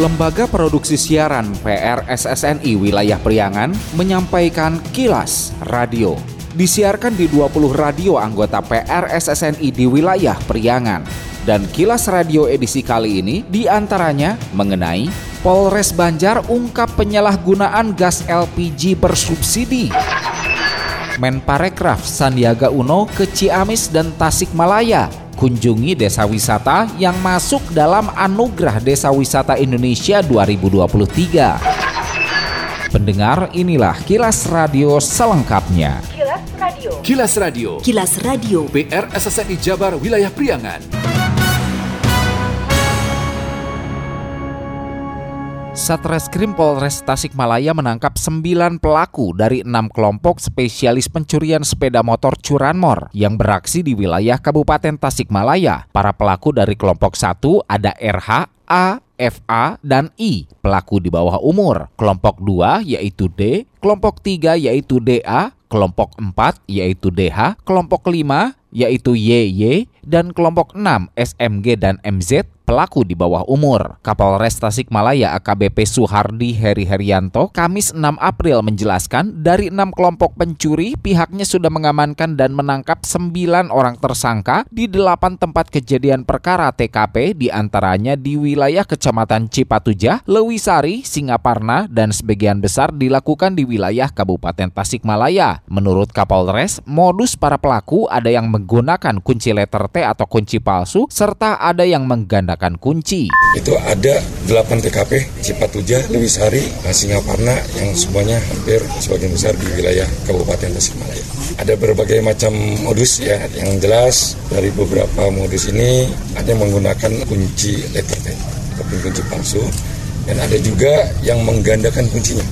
Lembaga Produksi Siaran PRSSNI Wilayah Priangan menyampaikan kilas radio. Disiarkan di 20 radio anggota PRSSNI di wilayah Priangan. Dan kilas radio edisi kali ini di antaranya mengenai Polres Banjar ungkap penyalahgunaan gas LPG bersubsidi. Menparekraf Sandiaga Uno ke Ciamis dan Tasikmalaya kunjungi desa wisata yang masuk dalam Anugerah Desa Wisata Indonesia 2023. Pendengar, inilah kilas radio selengkapnya. Kilas Radio. Kilas Radio. Kilas Radio. PR SSNI Jabar Wilayah Priangan. Satreskrim Polres Tasikmalaya menangkap 9 pelaku dari enam kelompok spesialis pencurian sepeda motor curanmor yang beraksi di wilayah Kabupaten Tasikmalaya. Para pelaku dari kelompok 1 ada RH, A, FA, dan I, pelaku di bawah umur. Kelompok 2 yaitu D, kelompok 3 yaitu DA, kelompok 4 yaitu DH, kelompok 5 yaitu YY, dan kelompok 6 SMG dan MZ pelaku di bawah umur. Kapolres Tasikmalaya AKBP Suhardi Heri Herianto Kamis 6 April menjelaskan dari enam kelompok pencuri pihaknya sudah mengamankan dan menangkap 9 orang tersangka di delapan tempat kejadian perkara TKP di antaranya di wilayah Kecamatan Cipatujah, Lewisari, Singaparna, dan sebagian besar dilakukan di wilayah Kabupaten Tasikmalaya. Menurut Kapolres, modus para pelaku ada yang menggunakan kunci letter T atau kunci palsu serta ada yang menggandakan kunci. Itu ada 8 TKP, Cipatujah, Lewisari, Singaparna yang semuanya hampir sebagian besar di wilayah Kabupaten Tasikmalaya. Ada berbagai macam modus ya, yang jelas dari beberapa modus ini ada yang menggunakan kunci letter T kunci palsu dan ada juga yang menggandakan kuncinya.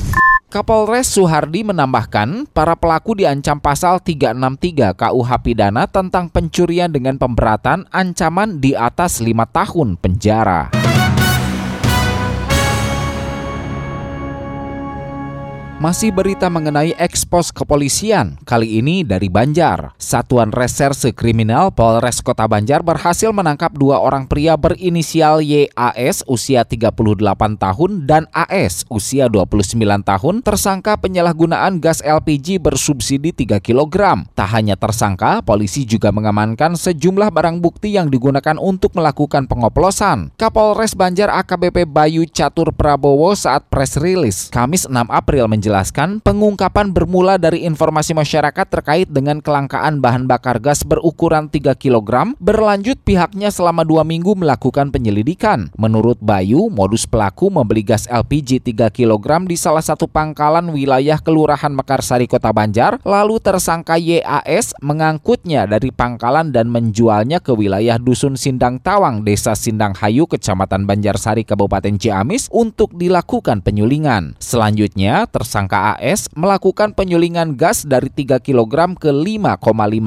Kapolres Suhardi menambahkan, para pelaku diancam pasal 363 KUH pidana tentang pencurian dengan pemberatan ancaman di atas lima tahun penjara. Masih berita mengenai ekspos kepolisian, kali ini dari Banjar. Satuan Reserse Kriminal Polres Kota Banjar berhasil menangkap dua orang pria berinisial YAS usia 38 tahun dan AS usia 29 tahun tersangka penyalahgunaan gas LPG bersubsidi 3 kg. Tak hanya tersangka, polisi juga mengamankan sejumlah barang bukti yang digunakan untuk melakukan pengoplosan. Kapolres Banjar AKBP Bayu Catur Prabowo saat press release Kamis 6 April menjelaskan menjelaskan pengungkapan bermula dari informasi masyarakat terkait dengan kelangkaan bahan bakar gas berukuran 3 kg berlanjut pihaknya selama dua minggu melakukan penyelidikan. Menurut Bayu, modus pelaku membeli gas LPG 3 kg di salah satu pangkalan wilayah Kelurahan Mekarsari Kota Banjar, lalu tersangka YAS mengangkutnya dari pangkalan dan menjualnya ke wilayah Dusun Sindang Tawang, Desa Sindang Hayu, Kecamatan Banjarsari, Kabupaten Ciamis untuk dilakukan penyulingan. Selanjutnya, tersangka tersangka AS melakukan penyulingan gas dari 3 kg ke 5,5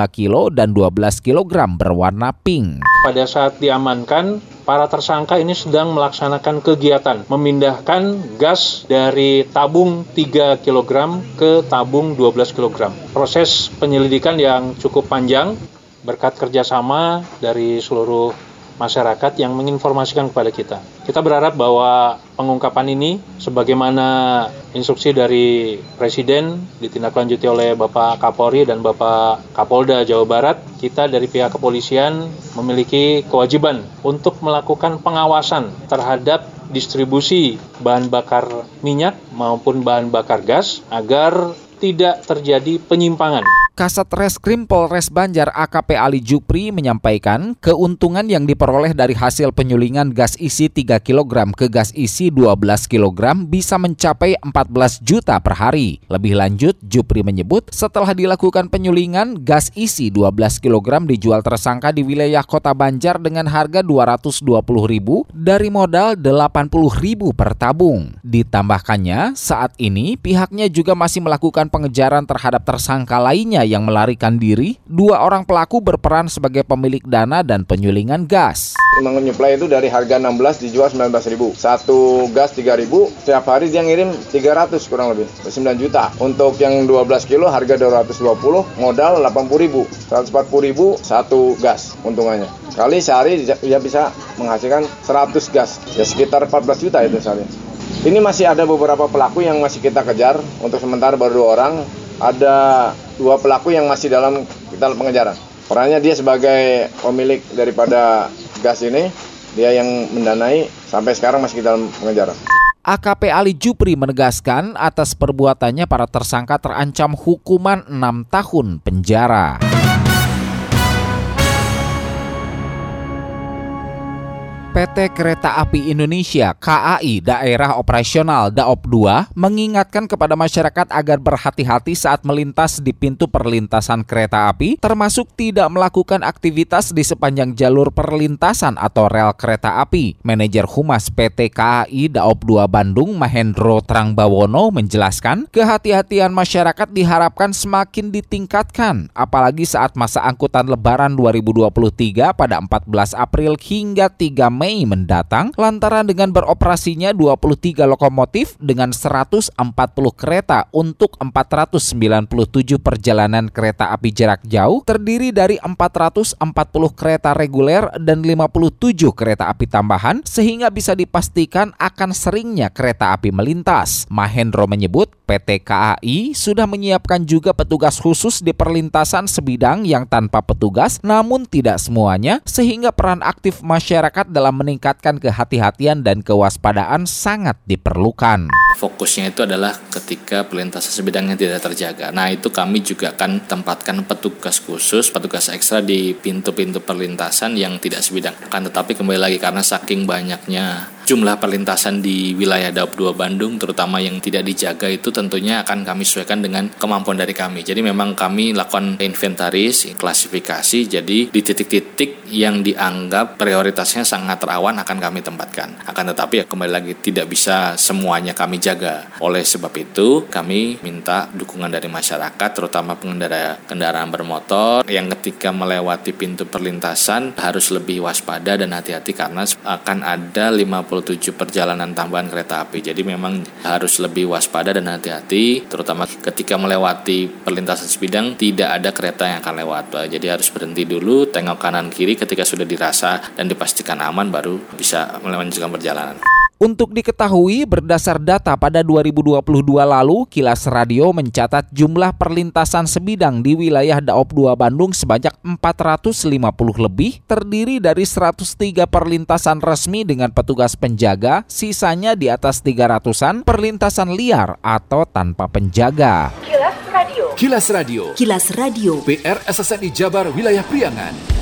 kg dan 12 kg berwarna pink. Pada saat diamankan, para tersangka ini sedang melaksanakan kegiatan memindahkan gas dari tabung 3 kg ke tabung 12 kg. Proses penyelidikan yang cukup panjang berkat kerjasama dari seluruh masyarakat yang menginformasikan kepada kita. Kita berharap bahwa pengungkapan ini sebagaimana instruksi dari Presiden ditindaklanjuti oleh Bapak Kapolri dan Bapak Kapolda Jawa Barat, kita dari pihak kepolisian memiliki kewajiban untuk melakukan pengawasan terhadap distribusi bahan bakar minyak maupun bahan bakar gas agar tidak terjadi penyimpangan. Kasat Reskrim Polres Banjar AKP Ali Jupri menyampaikan keuntungan yang diperoleh dari hasil penyulingan gas isi 3 kg ke gas isi 12 kg bisa mencapai 14 juta per hari. Lebih lanjut, Jupri menyebut setelah dilakukan penyulingan, gas isi 12 kg dijual tersangka di wilayah Kota Banjar dengan harga Rp220.000 dari modal Rp80.000 per tabung. Ditambahkannya, saat ini pihaknya juga masih melakukan pengejaran terhadap tersangka lainnya yang melarikan diri, dua orang pelaku berperan sebagai pemilik dana dan penyulingan gas. Menyuplai itu dari harga 16 dijual 19 ribu. Satu gas 3 ribu, setiap hari dia ngirim 300 kurang lebih, 9 juta. Untuk yang 12 kilo harga 220, modal 80 ribu. 140 ribu satu gas untungannya. Kali sehari dia bisa menghasilkan 100 gas, ya sekitar 14 juta itu sehari. Ini masih ada beberapa pelaku yang masih kita kejar. Untuk sementara baru dua orang. Ada dua pelaku yang masih dalam kita pengejaran. Orangnya dia sebagai pemilik daripada gas ini, dia yang mendanai sampai sekarang masih dalam pengejaran. AKP Ali Jupri menegaskan atas perbuatannya para tersangka terancam hukuman 6 tahun penjara. PT Kereta Api Indonesia KAI Daerah Operasional Daop 2 mengingatkan kepada masyarakat agar berhati-hati saat melintas di pintu perlintasan kereta api termasuk tidak melakukan aktivitas di sepanjang jalur perlintasan atau rel kereta api. Manajer Humas PT KAI Daop 2 Bandung Mahendro Trangbawono menjelaskan kehati-hatian masyarakat diharapkan semakin ditingkatkan apalagi saat masa angkutan lebaran 2023 pada 14 April hingga 3 Mei mendatang lantaran dengan beroperasinya 23 lokomotif dengan 140 kereta untuk 497 perjalanan kereta api jarak jauh terdiri dari 440 kereta reguler dan 57 kereta api tambahan sehingga bisa dipastikan akan seringnya kereta api melintas. Mahendro menyebut PT KAI sudah menyiapkan juga petugas khusus di perlintasan sebidang yang tanpa petugas namun tidak semuanya sehingga peran aktif masyarakat dalam dalam meningkatkan kehati-hatian dan kewaspadaan sangat diperlukan. Fokusnya itu adalah ketika perlintasan sebidangnya tidak terjaga. Nah, itu kami juga akan tempatkan petugas khusus, petugas ekstra di pintu-pintu perlintasan yang tidak sebidang. Kan tetapi kembali lagi karena saking banyaknya jumlah perlintasan di wilayah Daup 2 Bandung terutama yang tidak dijaga itu tentunya akan kami sesuaikan dengan kemampuan dari kami. Jadi memang kami lakukan inventaris, klasifikasi. Jadi di titik-titik yang dianggap prioritasnya sangat rawan akan kami tempatkan. Akan tetapi ya kembali lagi tidak bisa semuanya kami jaga. Oleh sebab itu kami minta dukungan dari masyarakat terutama pengendara kendaraan bermotor yang ketika melewati pintu perlintasan harus lebih waspada dan hati-hati karena akan ada 50 27 perjalanan tambahan kereta api. Jadi memang harus lebih waspada dan hati-hati terutama ketika melewati perlintasan sebidang tidak ada kereta yang akan lewat. Jadi harus berhenti dulu, tengok kanan kiri ketika sudah dirasa dan dipastikan aman baru bisa melanjutkan perjalanan. Untuk diketahui, berdasar data pada 2022 lalu, Kilas Radio mencatat jumlah perlintasan sebidang di wilayah Daop 2 Bandung sebanyak 450 lebih, terdiri dari 103 perlintasan resmi dengan petugas penjaga, sisanya di atas 300-an perlintasan liar atau tanpa penjaga. Kilas Radio. Kilas Radio. Kilas Radio. PR SSNI Jabar Wilayah Priangan.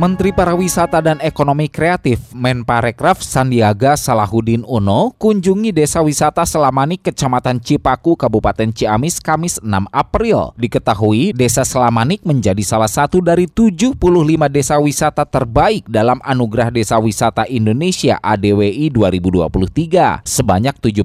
Menteri Pariwisata dan Ekonomi Kreatif Menparekraf Sandiaga Salahuddin Uno kunjungi Desa Wisata Selamanik Kecamatan Cipaku Kabupaten Ciamis Kamis 6 April. Diketahui Desa Selamanik menjadi salah satu dari 75 desa wisata terbaik dalam Anugerah Desa Wisata Indonesia ADWI 2023. Sebanyak 75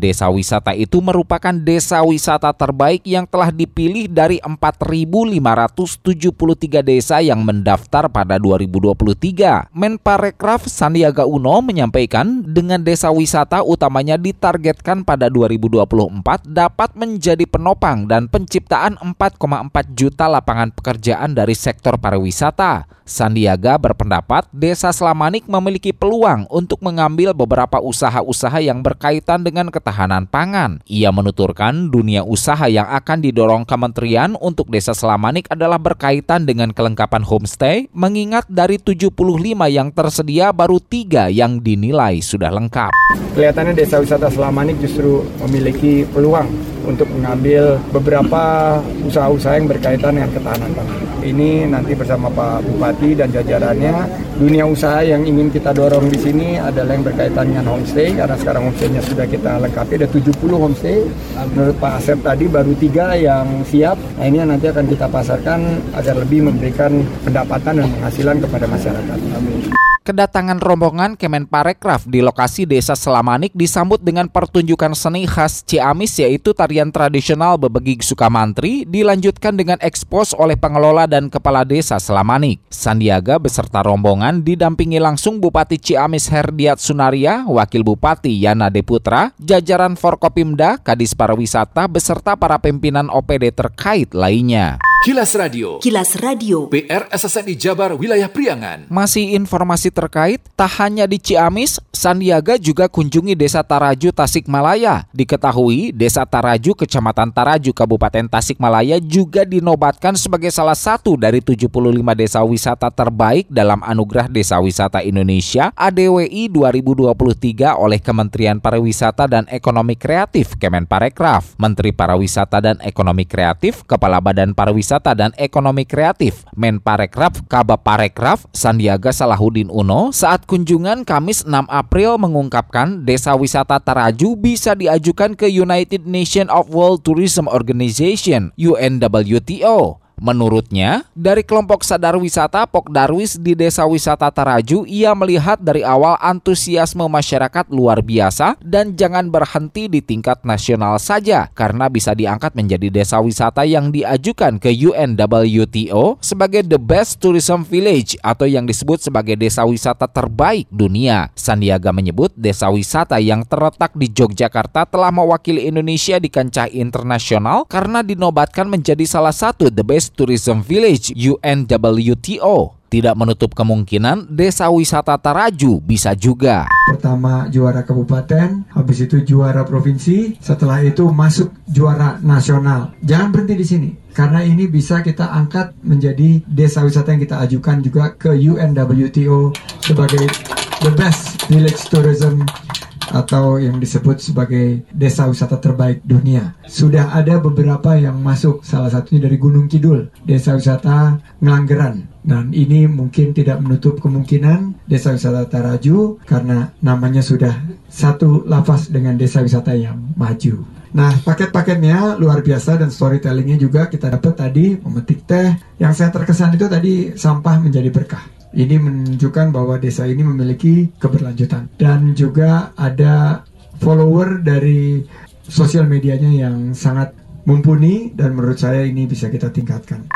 desa wisata itu merupakan desa wisata terbaik yang telah dipilih dari 4.573 desa yang mendaftar pada pada 2023. Menparekraf Sandiaga Uno menyampaikan dengan desa wisata utamanya ditargetkan pada 2024 dapat menjadi penopang dan penciptaan 4,4 juta lapangan pekerjaan dari sektor pariwisata. Sandiaga berpendapat Desa Selamanik memiliki peluang untuk mengambil beberapa usaha-usaha yang berkaitan dengan ketahanan pangan. Ia menuturkan dunia usaha yang akan didorong kementerian untuk Desa Selamanik adalah berkaitan dengan kelengkapan homestay, mengingat mengingat dari 75 yang tersedia baru tiga yang dinilai sudah lengkap. Kelihatannya desa wisata Selamanik justru memiliki peluang untuk mengambil beberapa usaha-usaha yang berkaitan dengan ketahanan pangan. Ini nanti bersama Pak Bupati dan jajarannya, dunia usaha yang ingin kita dorong di sini adalah yang berkaitan dengan homestay, karena sekarang homestaynya sudah kita lengkapi, ada 70 homestay. Menurut Pak Asep tadi baru tiga yang siap, nah ini nanti akan kita pasarkan agar lebih memberikan pendapatan dan penghasilan kepada masyarakat. Amin. Kedatangan rombongan Kemenparekraf di lokasi Desa Selamanik disambut dengan pertunjukan seni khas Ciamis yaitu tarian tradisional Bebegig Sukamantri dilanjutkan dengan ekspos oleh pengelola dan kepala desa Selamanik. Sandiaga beserta rombongan didampingi langsung Bupati Ciamis Herdiat Sunaria, Wakil Bupati Yana Deputra, jajaran Forkopimda, Kadis Pariwisata beserta para pimpinan OPD terkait lainnya. Kilas Radio. Kilas Radio. PR SSNI Jabar Wilayah Priangan. Masih informasi terkait, tak hanya di Ciamis, Sandiaga juga kunjungi Desa Taraju, Tasikmalaya. Diketahui, Desa Taraju, Kecamatan Taraju, Kabupaten Tasikmalaya juga dinobatkan sebagai salah satu dari 75 desa wisata terbaik dalam Anugerah Desa Wisata Indonesia ADWI 2023 oleh Kementerian Pariwisata dan Ekonomi Kreatif Kemenparekraf. Menteri Pariwisata dan Ekonomi Kreatif, Kepala Badan Pariwisata Pariwisata dan Ekonomi Kreatif Menparekraf Kabaparekraf Sandiaga Salahuddin Uno saat kunjungan Kamis 6 April mengungkapkan desa wisata Taraju bisa diajukan ke United Nations of World Tourism Organization UNWTO Menurutnya, dari kelompok sadar wisata Pok Darwis di Desa Wisata Taraju, ia melihat dari awal antusiasme masyarakat luar biasa dan jangan berhenti di tingkat nasional saja karena bisa diangkat menjadi desa wisata yang diajukan ke UNWTO sebagai the best tourism village atau yang disebut sebagai desa wisata terbaik dunia. Sandiaga menyebut desa wisata yang terletak di Yogyakarta telah mewakili Indonesia di kancah internasional karena dinobatkan menjadi salah satu the best Tourism Village UNWTO. Tidak menutup kemungkinan desa wisata Taraju bisa juga. Pertama juara kabupaten, habis itu juara provinsi, setelah itu masuk juara nasional. Jangan berhenti di sini, karena ini bisa kita angkat menjadi desa wisata yang kita ajukan juga ke UNWTO sebagai the best village tourism atau yang disebut sebagai desa wisata terbaik dunia. Sudah ada beberapa yang masuk, salah satunya dari Gunung Kidul, desa wisata Ngelanggeran. Dan ini mungkin tidak menutup kemungkinan desa wisata Taraju karena namanya sudah satu lafaz dengan desa wisata yang maju. Nah, paket-paketnya luar biasa dan storytellingnya juga kita dapat tadi memetik teh. Yang saya terkesan itu tadi sampah menjadi berkah. Ini menunjukkan bahwa desa ini memiliki keberlanjutan dan juga ada follower dari sosial medianya yang sangat mumpuni dan menurut saya ini bisa kita tingkatkan.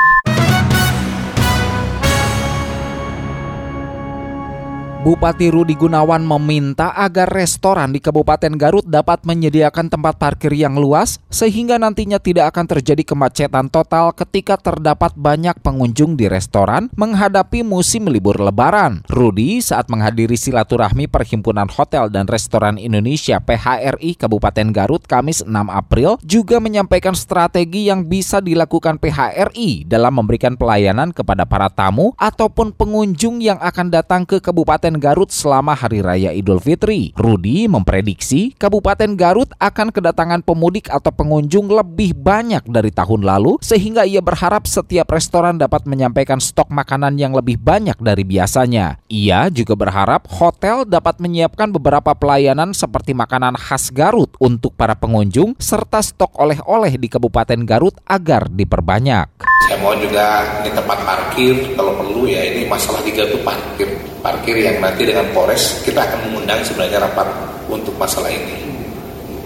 Bupati Rudi Gunawan meminta agar restoran di Kabupaten Garut dapat menyediakan tempat parkir yang luas sehingga nantinya tidak akan terjadi kemacetan total ketika terdapat banyak pengunjung di restoran menghadapi musim libur lebaran. Rudi saat menghadiri silaturahmi Perhimpunan Hotel dan Restoran Indonesia PHRI Kabupaten Garut Kamis 6 April juga menyampaikan strategi yang bisa dilakukan PHRI dalam memberikan pelayanan kepada para tamu ataupun pengunjung yang akan datang ke Kabupaten Garut selama Hari Raya Idul Fitri. Rudi memprediksi Kabupaten Garut akan kedatangan pemudik atau pengunjung lebih banyak dari tahun lalu sehingga ia berharap setiap restoran dapat menyampaikan stok makanan yang lebih banyak dari biasanya. Ia juga berharap hotel dapat menyiapkan beberapa pelayanan seperti makanan khas Garut untuk para pengunjung serta stok oleh-oleh di Kabupaten Garut agar diperbanyak. Saya mohon juga di tempat parkir kalau perlu ya ini masalah digantung parkir parkir yang nanti dengan Polres kita akan mengundang sebenarnya rapat untuk masalah ini.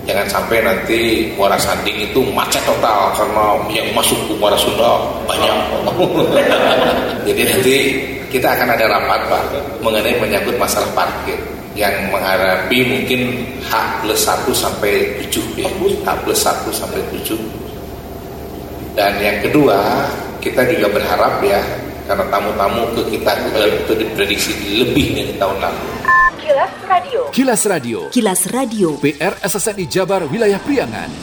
Jangan sampai nanti Muara Sanding itu macet total karena yang masuk ke Muara Sunda banyak. Jadi nanti kita akan ada rapat Pak mengenai menyangkut masalah parkir yang menghadapi mungkin H plus 1 sampai 7 ya. H plus 1 sampai 7 dan yang kedua, kita juga berharap ya, karena tamu-tamu ke kita itu diprediksi lebih dari tahun lalu. Kilas Radio. Kilas Radio. Kilas Radio. PR SSNI Jabar Wilayah Priangan.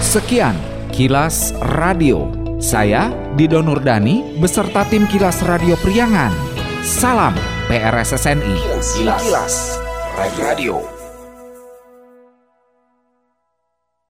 Sekian Kilas Radio Saya, Dido Nurdani, beserta tim Kilas Radio Priangan. Salam PRSSNI. Kilas, Kilas Radio.